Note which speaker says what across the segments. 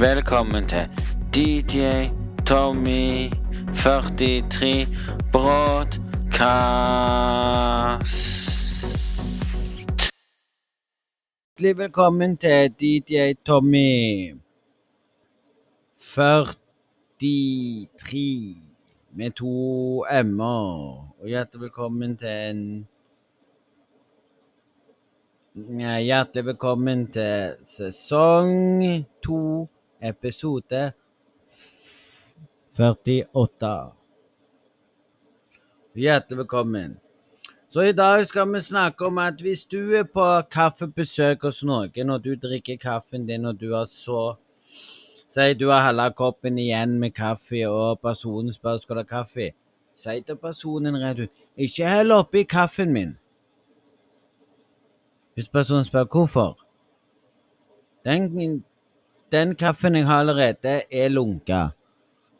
Speaker 1: Velkommen til DJ Tommy 43 Broadcast. Velkommen til DJ Tommy 43 med to m-er. Og hjertelig velkommen til en Hjertelig velkommen til sesong to, episode 48. Hjertelig velkommen. Så i dag skal vi snakke om at hvis du er på kaffebesøk hos noen, og du drikker kaffen din, og du har så Si du har halve koppen igjen med kaffe, og personen spør skal du ha kaffe. Si til personen rett ut ikke hell oppi kaffen min. Hvis personen spør hvorfor. Den, den kaffen jeg har allerede, er lunka.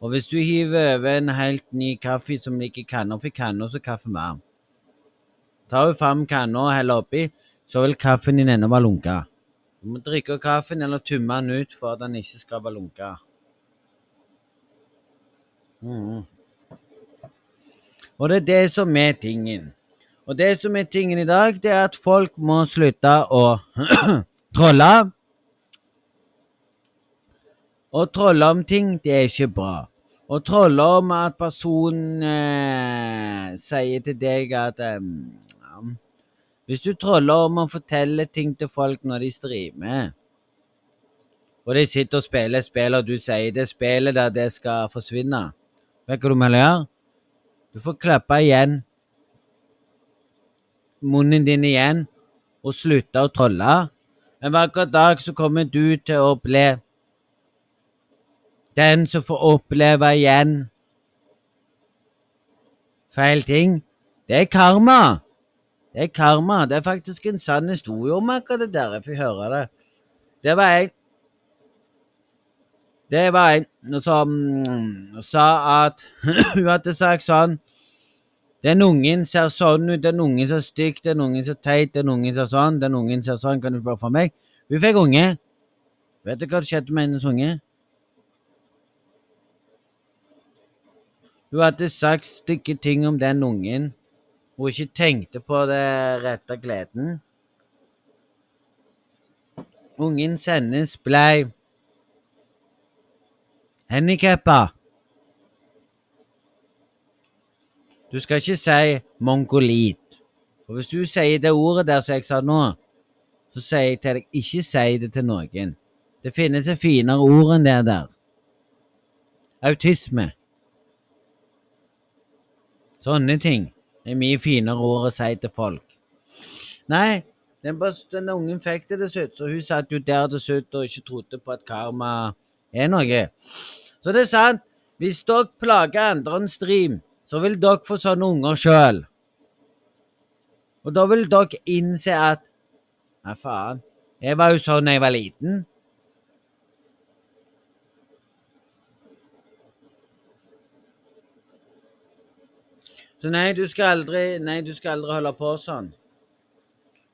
Speaker 1: Og hvis du hiver over en helt ny kaffe som ligger i kanna, for i kanna så er kaffen varm. Tar du fram kanna og heller oppi, så vil kaffen din ennå være lunka. Du må drikke kaffen eller tømme den ut for at den ikke skal være lunka. Mm. Og det er det som er tingen. Og det som er tingen i dag, det er at folk må slutte å trolle. Å trolle om ting, det er ikke bra. Å trolle om at personen eh, sier til deg at eh, Hvis du troller om å fortelle ting til folk når de streamer, og de sitter og spiller et spill, og du sier det spillet der det skal forsvinne, vet du hva du må gjøre? Du får klappe igjen munnen din igjen og slutte å trolle. Men hver dag så kommer du til å bli den som får oppleve igjen feil ting. Det er karma. Det er karma. Det er faktisk en sann historie om akkurat det der. Jeg fikk høre det. Det var en Det var en som sa at hun hadde sagt sånn den ungen ser sånn ut, den ungen ser stygg, den ungen ser teit, den ungen ser sånn, den ungen ser sånn, kan du spørre for meg? Hun fikk unge. Vet du hva som skjedde med hennes unge? Hun hadde sagt stygge ting om den ungen. Hun ikke tenkte på det rette gleden. Ungen hennes blei handikappa. Du skal ikke si mongolit. Og hvis du sier det ordet der som jeg sa nå, så sier jeg til deg ikke si det til noen. Det finnes et finere ord enn det der. Autisme. Sånne ting er mye finere ord å si til folk. Nei, den, den ungen fikk det til så hun satt jo der til slutt og ikke trodde på at karma er noe. Så det er sant. Hvis dere plager andre en stream, så vil dere få sånne unger sjøl. Og da vil dere innse at Nei, faen. Jeg var jo sånn da jeg var liten. Så nei, du skal aldri Nei, du skal aldri holde på sånn.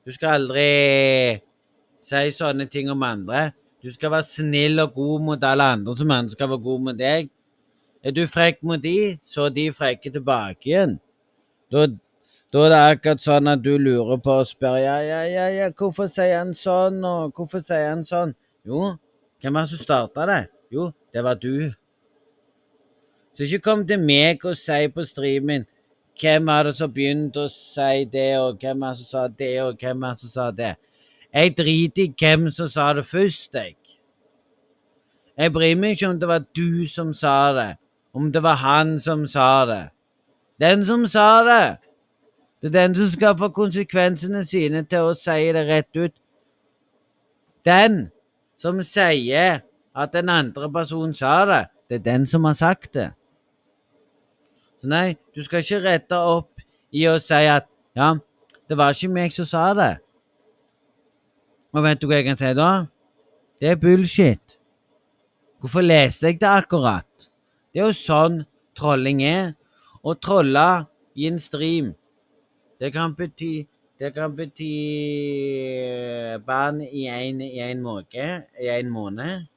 Speaker 1: Du skal aldri si sånne ting om andre. Du skal være snill og god mot alle andre som andre skal være god mot deg. Er du frekk mot de, så er de frekke tilbake igjen. Da, da, er det akkurat sånn at du lurer på og spør ja, ja, ja, ja, hvorfor sier han sånn, og hvorfor sier han sånn? Jo, hvem var det som starta det? Jo, det var du. Så ikke kom til meg og si på streamen hvem er det som begynte å si det, og hvem er det som sa det, og hvem er det som sa det. Jeg driter i hvem som sa det først, jeg. Jeg bryr meg ikke om det var du som sa det, om det var han som sa det. Den som sa det, det er den som skal få konsekvensene sine til å si det rett ut. Den som sier at den andre personen sa det, det er den som har sagt det. Nei, du skal ikke rette opp i å si at ja, det var ikke meg som sa det. Og vet du hva jeg kan si da? Det er bullshit. Hvorfor leste jeg det akkurat? Det er jo sånn trolling er. Å trolle i en stream, det kan bety det kan bety barn i en, måned. I en måned.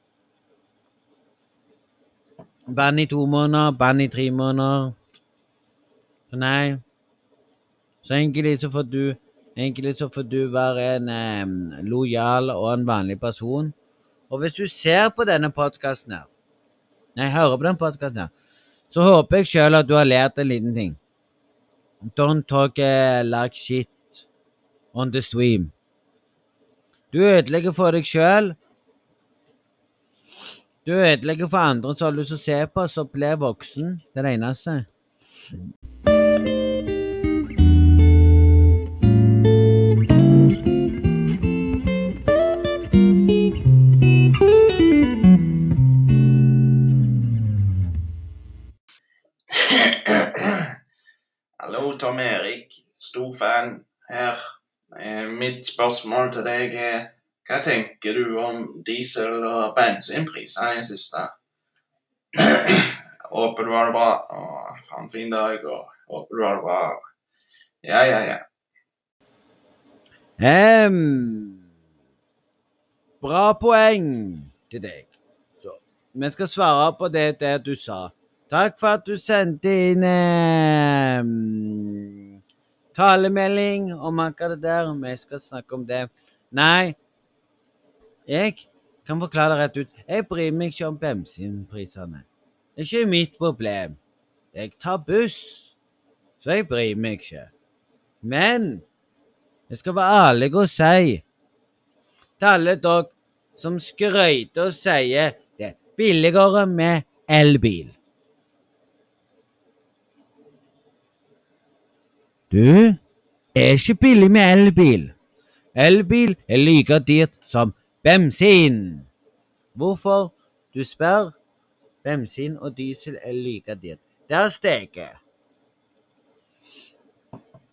Speaker 1: Bann i to måneder, barn i tre måneder. Så nei. Så egentlig så får du Egentlig så får du være en eh, lojal og en vanlig person. Og hvis du ser på denne podkasten her, nei, hører på den podkasten her, så håper jeg sjøl at du har lært en liten ting. Don't talk uh, like shit on the stream. Du ødelegger for deg sjøl. Du ødelegger for andre som har lyst til å se på, så blir voksen. Det eneste.
Speaker 2: Fan her. Eh, Mitt spørsmål til deg er hva tenker du om diesel- og bensinpriser i det siste? Håper du har det bra. Å, ha en fin dag, og håper du har det bra. Ja, ja, ja.
Speaker 1: Um, bra poeng til deg. Så, vi skal svare på det, det du sa. Takk for at du sendte inn ehm, talemelding om akkurat det der. Vi skal snakke om det. Nei, jeg kan forklare det rett ut. Jeg bryr meg ikke om bensinprisene. Det er ikke mitt problem. Jeg tar buss, så jeg bryr meg ikke. Men jeg skal være ærlig og si til alle dere som skryter og sier det er billigere med elbil. Du, det er ikke billig med elbil. Elbil er like dyrt som bensin. Hvorfor? Du spør. Bensin og diesel er like dyrt. Det er steget.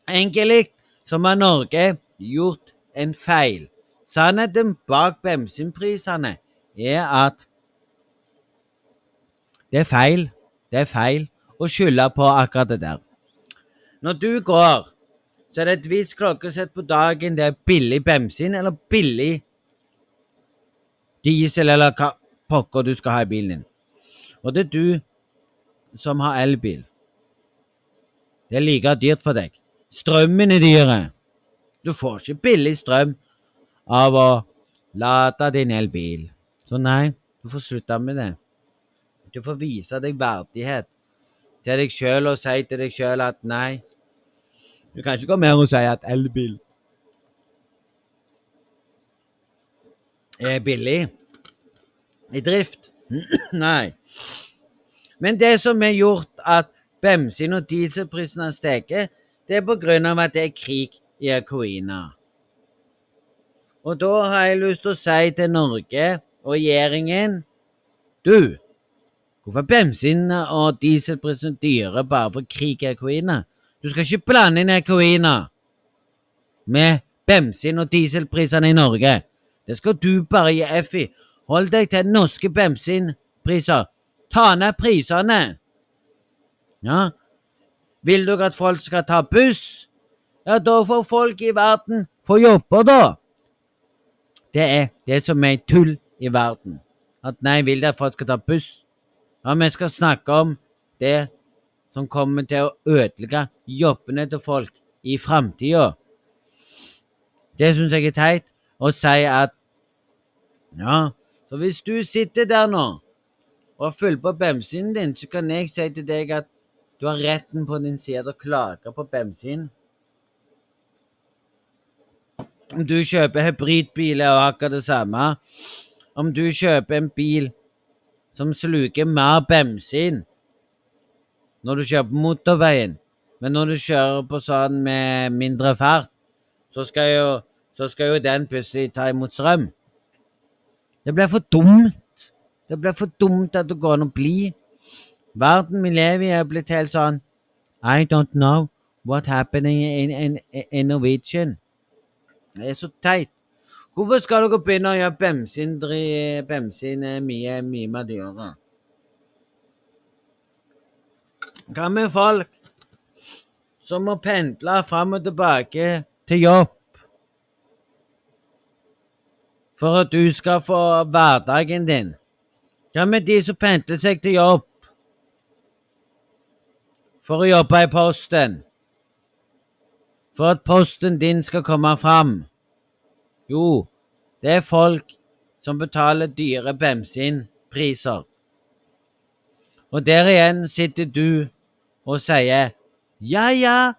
Speaker 1: Egentlig som har Norge gjort en feil. Sannheten bak bensinprisene er at det er feil. Det er feil å skylde på akkurat det der. Når du går, så er det et visst klokkesett på dagen. Det er billig bensin eller billig diesel eller hva pokker du skal ha i bilen din. Og det er du som har elbil. Det er like dyrt for deg. Strømmen er dyre. Du får ikke billig strøm av å lade din elbil. Så nei, du får slutte med det. Du får vise deg verdighet til deg sjøl og si til deg sjøl at nei, du kan ikke gå mer og si at elbil er billig i drift. nei. Men det som har gjort at bensin- og dieselprisene har steget, det er på grunn av at det er krig i Ukraina. Og da har jeg lyst til å si til Norge og regjeringen Du, hvorfor er bensin- og dieselprisen dyre bare for krig i Ukraina? Du skal ikke blande inn Ukraina med bensin- og dieselprisene i Norge. Det skal du bare gi F i. Hold deg til norske bensinpriser. Ta ned prisene. Ja, vil dere at folk skal ta buss? Ja, da får folk i verden få jobber, da. Det er det som er tull i verden. At nei, vil dere at folk skal ta buss? Ja, vi skal snakke om det som kommer til å ødelegge jobbene til folk i framtida. Det syns jeg er teit å si at Ja, så hvis du sitter der nå og fyller på bensinen din, så kan jeg si til deg at du har retten på din side til å klage på bensin. Om du kjøper hybridbiler og akkurat det samme. Om du kjøper en bil som sluker mer bensin når du kjører på motorveien, men når du kjører på sånn med mindre fart, så skal jo, så skal jo den plutselig ta imot strøm. Det blir for dumt. Det blir for dumt at det går an å bli. Verden vi lever i, er blitt helt sånn I don't know what happening in, in, in Norwegian. Det er så teit. Hvorfor skal dere begynne å gjøre bensin, bensin eh, mye, mye mer dyrere? Hva med folk som må pendle fram og tilbake til jobb for at du skal få hverdagen din? Hva med de som pendler seg til jobb for å jobbe i posten? For at posten din skal komme fram? Jo, det er folk som betaler dyre bensinpriser. Og der igjen sitter du og sier ja, ja,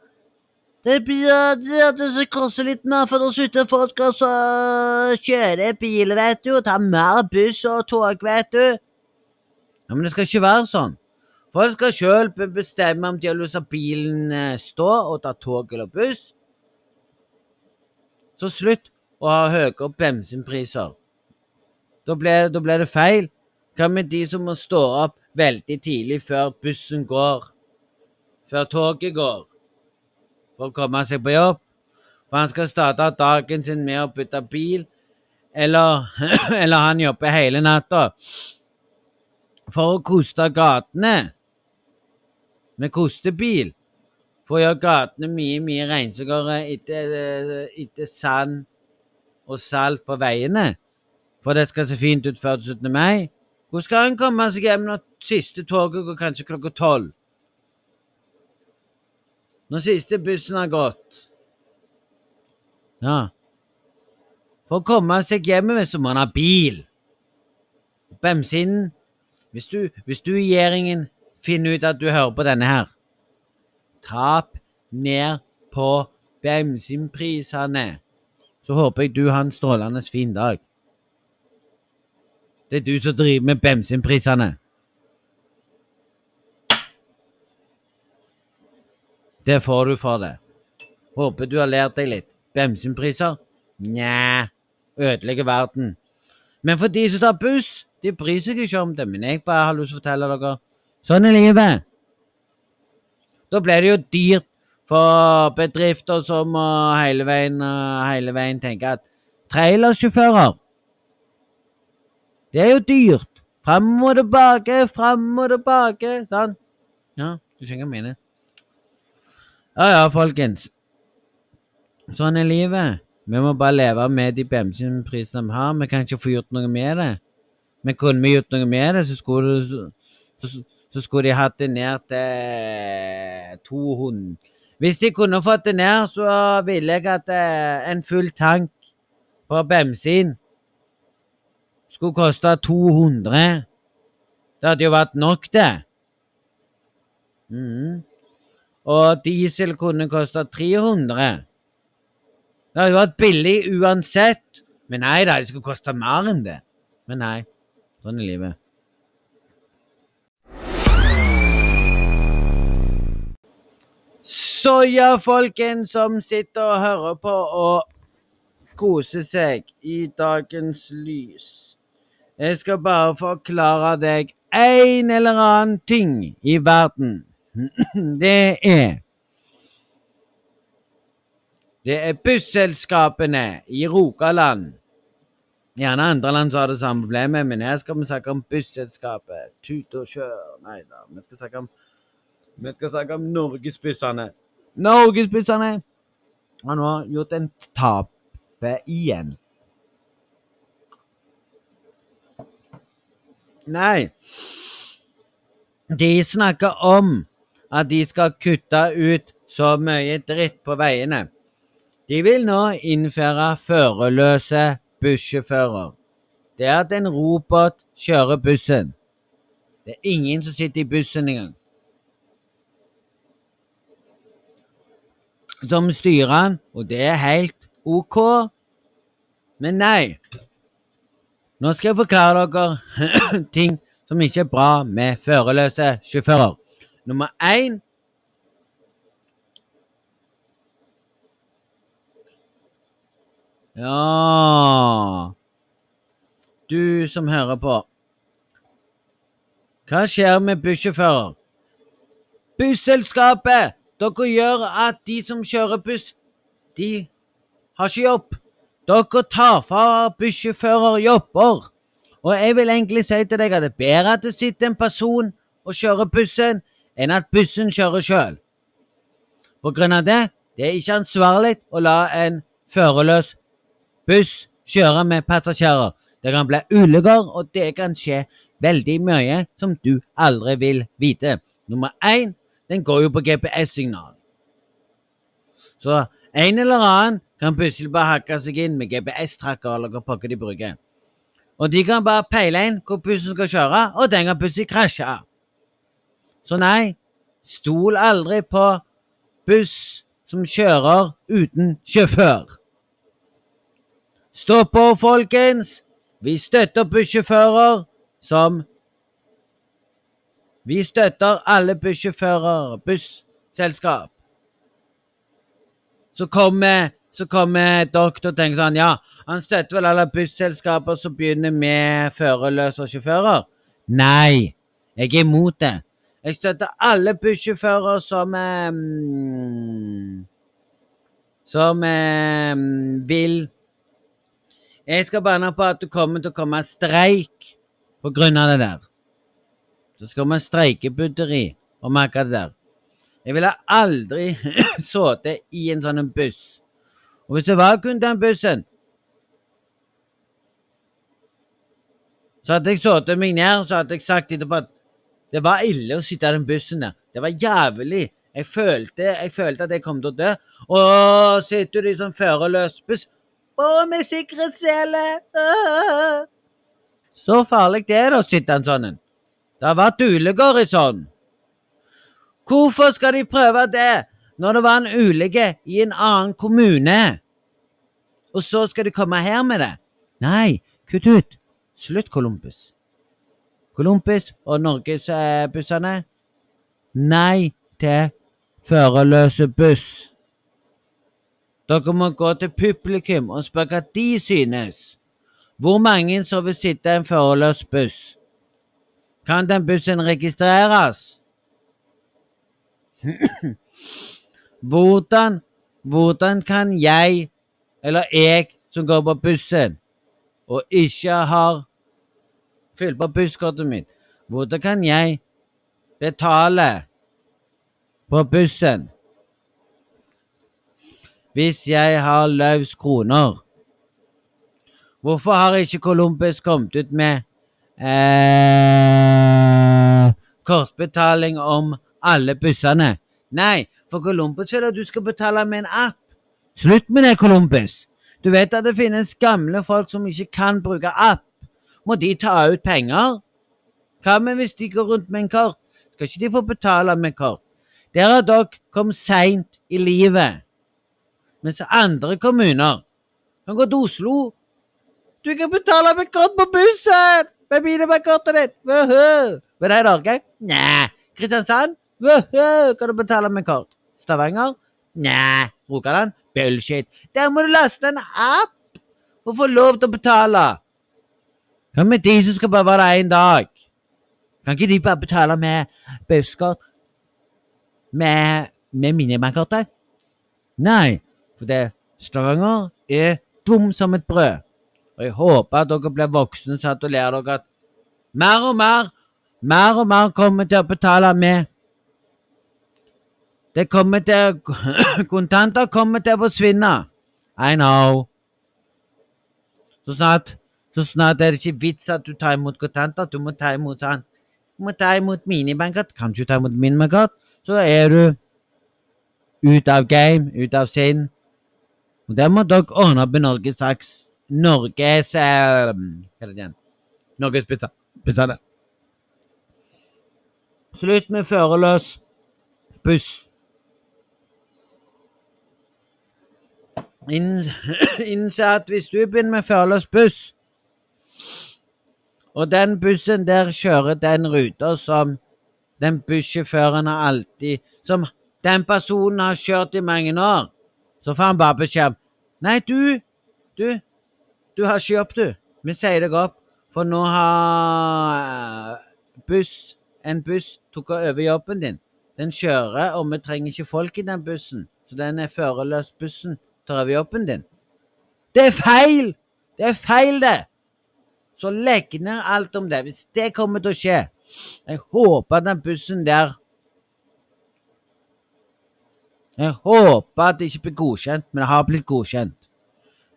Speaker 1: det blir det, det skal koste litt mer for å ute. folk skal kjøre bil, vet du, og ta mer buss og tog, vet du. Ja, Men det skal ikke være sånn. Folk skal sjøl bestemme om de har lyst til at bilen står stå og ta tog eller buss. Så slutt å ha høyere bensinpriser. Da blir, da ble, det feil. Hva med de som må stå opp veldig tidlig før bussen går? Før toget går? For å komme seg på jobb? For han skal starte dagen sin med å bytte bil? Eller, eller han jobber hele natta for å koste gatene med kostebil. For å gjøre gatene mye, mye renskere etter, etter sand og salt på veiene. For det skal se fint ut før 17. mai. Hvor skal han komme seg hjem når siste toget går kanskje klokka tolv? Når siste bussen har gått? Ja. For å komme seg hjemover så må han ha bil. Bemsinen, hvis du, hvis du i regjeringen finner ut at du hører på denne her, tap ned på bensinprisene. Så håper jeg du har en strålende fin dag. Det er du som driver med bensinprisene. Det får du for det. Håper du har lært deg litt. Bensinpriser? Nja, ødelegger verden. Men for de som tar buss, de bryr seg ikke om det. Men jeg bare har lyst til å fortelle dere sånn er livet. Da blir det jo dyrt for bedrifter som må hele veien, hele veien tenke at trailersjåfører Det er jo dyrt. Fram og tilbake, fram og tilbake. Sånn. Ja, du skjønner hva jeg mener. Ja ja, folkens. Sånn er livet. Vi må bare leve med de bensinprisene vi har. Vi kan ikke få gjort noe med det. Men kunne vi gjort noe med det, så skulle, så, så skulle de hatt det ned til 200 Hvis de kunne fått det ned, så ville jeg at eh, en full tank på bensin skulle koste 200. Det hadde jo vært nok, det. Mm. Og diesel kunne koste 300. Det hadde vært billig uansett. Men nei da, det skulle koste mer enn det. Men nei, sånn er livet. Så ja, folkens som sitter og hører på og koser seg i dagens lys. Jeg skal bare forklare deg en eller annen ting i verden. Det er Det er busselskapene i Rogaland. Gjerne andre land som har det samme problemet, men her skal vi snakke om busselskapet. Tut og kjør. Nei da, vi skal snakke om vi skal snakke om norgesbussene. Norgesbussene har nå gjort en tape igjen. Nei. De snakker om at de skal kutte ut så mye dritt på veiene. De vil nå innføre førerløse bussjåfører. Det er at en robot kjører bussen. Det er ingen som sitter i bussen engang. Som styrer den, og det er helt OK. Men nei. Nå skal jeg forklare dere ting som ikke er bra med førerløse sjåfører. Nummer én Ja Du som hører på. Hva skjer med bussjåfører? Busselskapet! Dere gjør at de som kjører buss, de har ikke jobb. Dere tar fra bussjåfører jobber. Og jeg vil egentlig si til deg at det er bedre at det sitter en person og kjører bussen, enn at bussen kjører sjøl. På grunn av det, det er ikke ansvarlig å la en førerløs buss kjøre med passasjerer. Det kan bli ulykker, og det kan skje veldig mye som du aldri vil vite. Nummer én Den går jo på GPS-signal. Så en eller annen kan plutselig bare hakke seg inn med GPS-tracker eller hva pokker de bruker. Og de kan bare peile inn hvor bussen skal kjøre, og den kan plutselig krasje. Så nei, stol aldri på buss som kjører uten sjåfør. Stå på, folkens! Vi støtter bussjåfører som Vi støtter alle bussjåfører, busselskap. Så kommer, så kommer doktor og tenker sånn Ja, han støtter vel alle busselskaper som begynner med førerløse sjåfører? Nei, jeg er imot det. Jeg støtter alle bussjåfører som eh, Som eh, vil Jeg skal banne på at det kommer til å komme streik på grunn av det der. Så skal vi streikebudderi og akkurat det der. Jeg ville aldri sittet i en sånn buss. Og hvis det var kun den bussen, så hadde jeg sittet meg ned så hadde jeg sagt etterpå at det var ille å sitte i den bussen der. Det var jævlig. Jeg følte, jeg følte at jeg kom til å dø. Og sitter du i sånn førerløs buss Å, med sikkerhetssele! Så farlig det er det å sitte i en sånn en. Det har vært ulykker i sånn. Hvorfor skal de prøve det når det var en ulykke i en annen kommune? Og så skal de komme her med det? Nei, kutt ut. Slutt, Columbus. Columbus og norgesbussene. Nei til førerløse buss. Dere må gå til publikum og spørre hva de synes. Hvor mange som vil sitte i en førerløs buss? Kan den bussen registreres? hvordan, hvordan kan jeg, eller jeg som går på bussen, og ikke har fylt på busskortet mitt, hvordan kan jeg betale på bussen hvis jeg har løs kroner? Hvorfor har ikke Columbus kommet ut med eh, kortbetaling om alle bussene. Nei, for Columbus vil at du skal betale med en app. Slutt med det, Columbus. Du vet at det finnes gamle folk som ikke kan bruke app. Må de ta ut penger? Hva med hvis de går rundt med en kort? Skal ikke de få betale med kort? Der har dere kommet seint i livet. Mens andre kommuner kan gå til Oslo. Du kan betale med kort på bussen! Med minibankkortet ditt! Vil det Norge? Næ. Kristiansand? Kan du betale med kort? Stavanger? Næ. Rogaland? Bullshit. Der må du laste en app og få lov til å betale. Hva med de som skal bare være der én dag? Kan ikke de bare betale med busskort? Med, med minibankkortet? Nei, for det Stavanger er dum som et brød. Og jeg håper at dere blir voksne så at dere lærer dere at mer og mer, mer og mer kommer til å betale med det kommer til Kontanter kommer til å forsvinne. I know. Så snart, så snart er det ikke vits at du tar imot kontanter. Du må ta imot sånn. Du må ta imot minibankkort. Kan du ta imot minibankkort, så er du ut av game, ut av sinn. Og det må dere ordne opp i Norges saks Norges eh, Hva er det igjen? Norges bussene. Slutt med førerløs buss. innse at hvis du begynner med førerløs buss, og den bussen der kjører den ruta som den bussjåføren har alltid Som den personen har kjørt i mange år, så får han bare beskjed om Nei, du, du, du har ikke jobb, du. Vi sier deg opp, for nå har buss, en buss tok over jobben din. Den kjører, og vi trenger ikke folk i den bussen. Så den er førerløs bussen tar over jobben din. Det er feil! Det er feil, det! Så legg ned alt om det. Hvis det kommer til å skje Jeg håper den bussen der Jeg håper at det ikke blir godkjent, men det har blitt godkjent.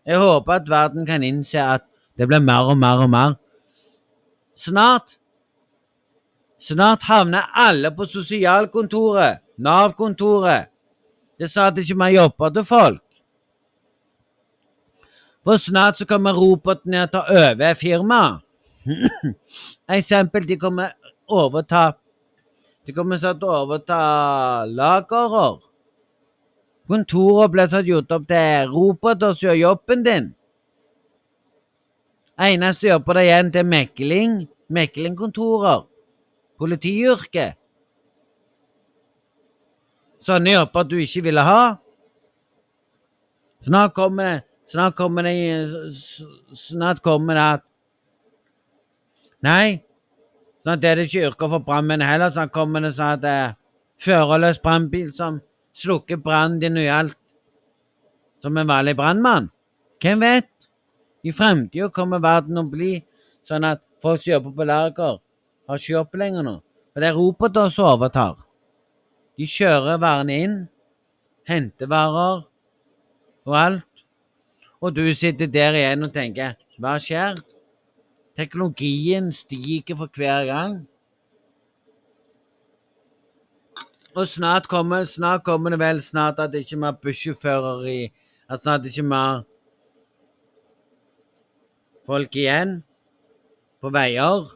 Speaker 1: Jeg håper at verden kan innse at det blir mer og mer og mer. Snart Snart havner alle på sosialkontoret, Nav-kontoret. Det sa at ikke vi jobber til folk. For snart så kommer roboten ned til å over firmaet. Eksempel, de kommer overta De kommer til å overta lagerer. Kontoret blir satt gjort opp til roboter som gjør jobben din. Eneste jobber det igjen til mekling, meklingkontorer, politiyrke. Sånne jobber du ikke ville ha. Snart kommer det Snart kommer det Snart kommer det at Nei, snart er det ikke yrker for brannmenn heller. Snart kommer det sånn at det er førerløs brannbil som slukker brannen din og alt som en vanlig brannmann. Hvem vet? I fremtida kommer verden å bli sånn at folk som jobber på lager, har ikke jobb lenger nå. For det er roboter som overtar. De kjører varene inn, henter varer og alt. Og du sitter der igjen og tenker hva skjer? Teknologien stiger for hver gang. Og snart kommer, snart kommer det vel snart at det ikke er mer bussjåfører i At snart det ikke mer folk igjen på veier.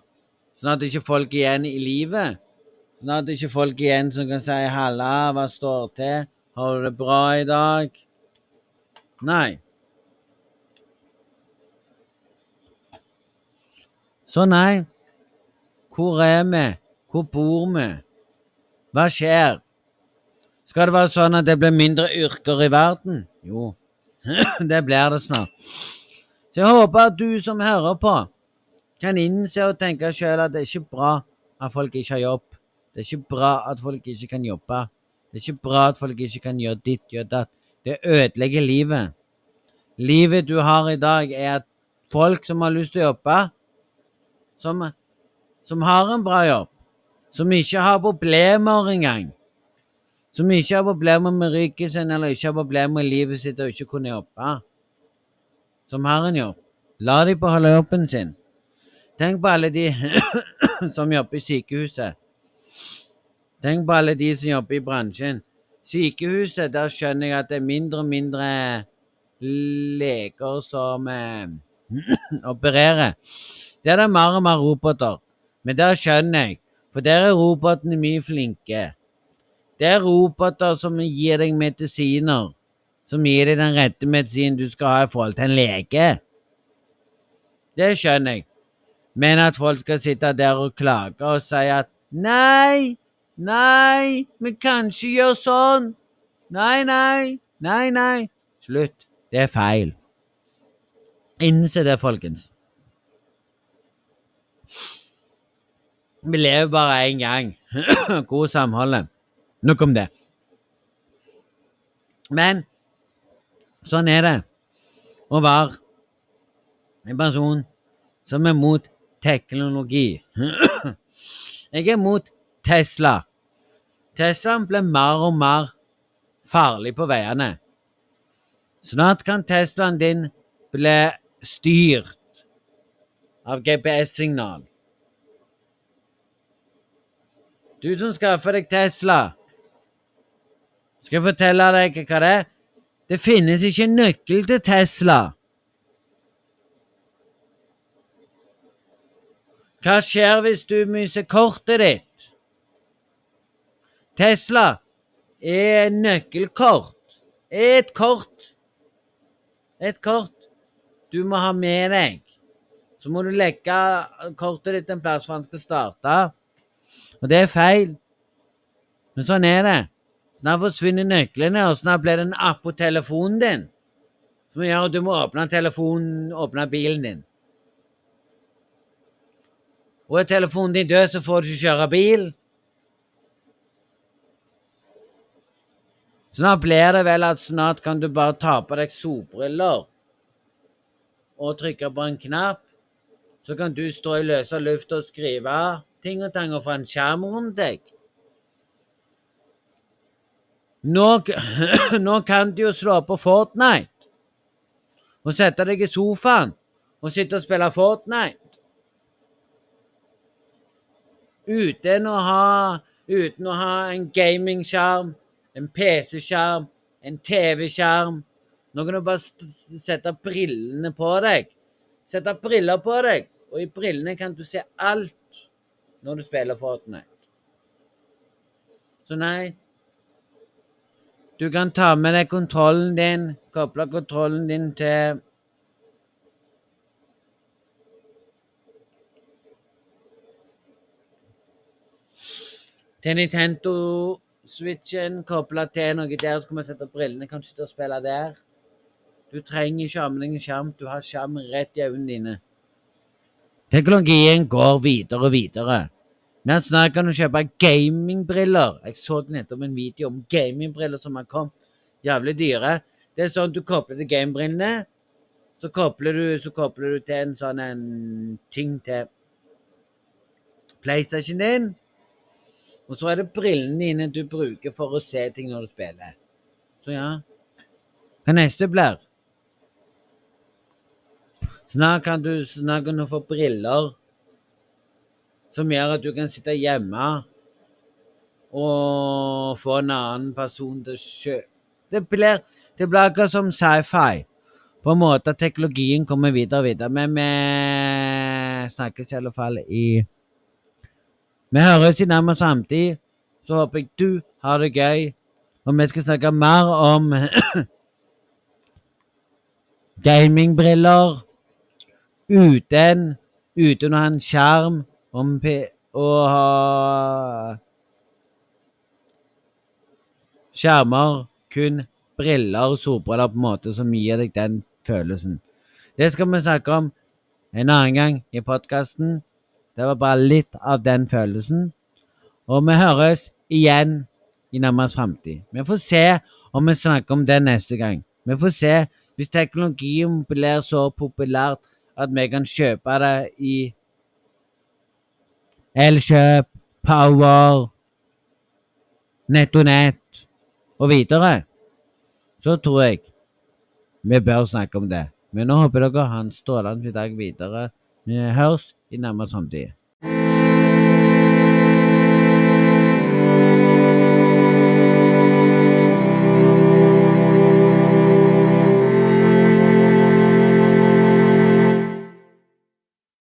Speaker 1: Snart ikke folk igjen i livet. Sånn at ikke folk igjen som kan si 'halla, hva står til', 'har du det bra i dag'? Nei. Så nei. Hvor er vi? Hvor bor vi? Hva skjer? Skal det være sånn at det blir mindre yrker i verden? Jo, det blir det snart. Så jeg håper at du som hører på, kan innse og tenke sjøl at det er ikke bra at folk ikke har jobb. Det er ikke bra at folk ikke kan jobbe. Det er ikke bra at folk ikke kan gjøre ditt, gjøre datt. Det ødelegger livet. Livet du har i dag, er at folk som har lyst til å jobbe, som, som har en bra jobb, som ikke har problemer engang, som ikke har problemer med ryggen sin eller ikke har problemer med livet sitt og ikke kunne jobbe, som har en jobb, la dem beholde jobben sin. Tenk på alle de som jobber i sykehuset. Tenk på alle de som jobber i bransjen. Sykehuset, der skjønner jeg at det er mindre og mindre leger som eh, opererer. Der er det mer og mer roboter. Men der skjønner jeg, for der er robotene mye flinke. Det er roboter som gir deg medisiner, som gir deg den rette medisinen du skal ha i forhold til en lege. Det skjønner jeg. Men at folk skal sitte der og klage og si at nei, nei, vi kan ikke gjøre sånn. Nei, nei, nei, nei. Slutt. Det er feil. Innse det, folkens. Vi lever bare én gang. God samhold. Nok om det. Men sånn er det å være en person som er mot teknologi. Jeg er mot Tesla. Teslaen blir mer og mer farlig på veiene. Snart kan Teslaen din bli styrt av GPS-signal. Du som skaffer deg Tesla, skal jeg fortelle deg hva det er? Det finnes ikke nøkkel til Tesla. Hva skjer hvis du mister kortet ditt? Tesla er nøkkelkort. Et kort. Et kort du må ha med deg. Så må du legge kortet ditt en plass for han skal starte. Og det er feil. Men sånn er det. Snart forsvinner nøklene, og snart blir det en app på telefonen din som gjør at du må åpne telefonen, åpne bilen din. Og er telefonen din død, så får du ikke kjøre bil. Snart blir det vel at snart kan du bare ta på deg solbriller og trykke på en knapp. Så kan du stå i løse luft og skrive ting og tang få en skjerm rundt deg. Nå, nå kan du jo slå på Fortnite og sette deg i sofaen og sitte og spille Fortnite. Uten å ha, uten å ha en gamingskjerm, en PC-skjerm, en TV-skjerm. Nå kan du bare sette brillene på deg. Sette briller på deg, og i brillene kan du se alt når du spiller Fortnite. Så nei Du kan ta med deg kontrollen din, koble kontrollen din til Til Nintendo-switchen, koble til noe der, så kan man sette brillene, kan til og spille der. Du trenger ikke deg skjerm, du har skjerm rett i øynene dine. Teknologien går videre og videre. Men snart kan du kjøpe gamingbriller. Jeg så nettopp en video om gamingbriller som har kommet. Jævlig dyre. Det er sånn at du kobler til gamebrillene. Så kobler du, så kobler du til en sånn en ting til PlayStation din. Og så er det brillene dine du bruker for å se ting når du spiller. Så ja. Hva neste blir? Snart kan du, snart kan du få briller som gjør at du kan sitte hjemme og få en annen person til å sjø. Det blir, det akkurat som sci-fi. På en måte teknologien kommer videre og videre. Men vi snakkes i alle fall i Vi høres i nærmere samtid. Så håper jeg du har det gøy. Og vi skal snakke mer om gamingbriller uten uten å ha en skjerm om P og ha skjermer, kun briller og solbriller på en måte som gir deg den følelsen. Det skal vi snakke om en annen gang i podkasten. Det var bare litt av den følelsen. Og vi høres igjen i nærmest framtid. Vi får se om vi snakker om det neste gang. Vi får se hvis teknologien blir så populært at vi kan kjøpe det i Elkjøp, Power, NettoNett og videre. Så tror jeg vi bør snakke om det. Men nå håper dere har en strålende dag videre. Vi høres i nærmest framtid.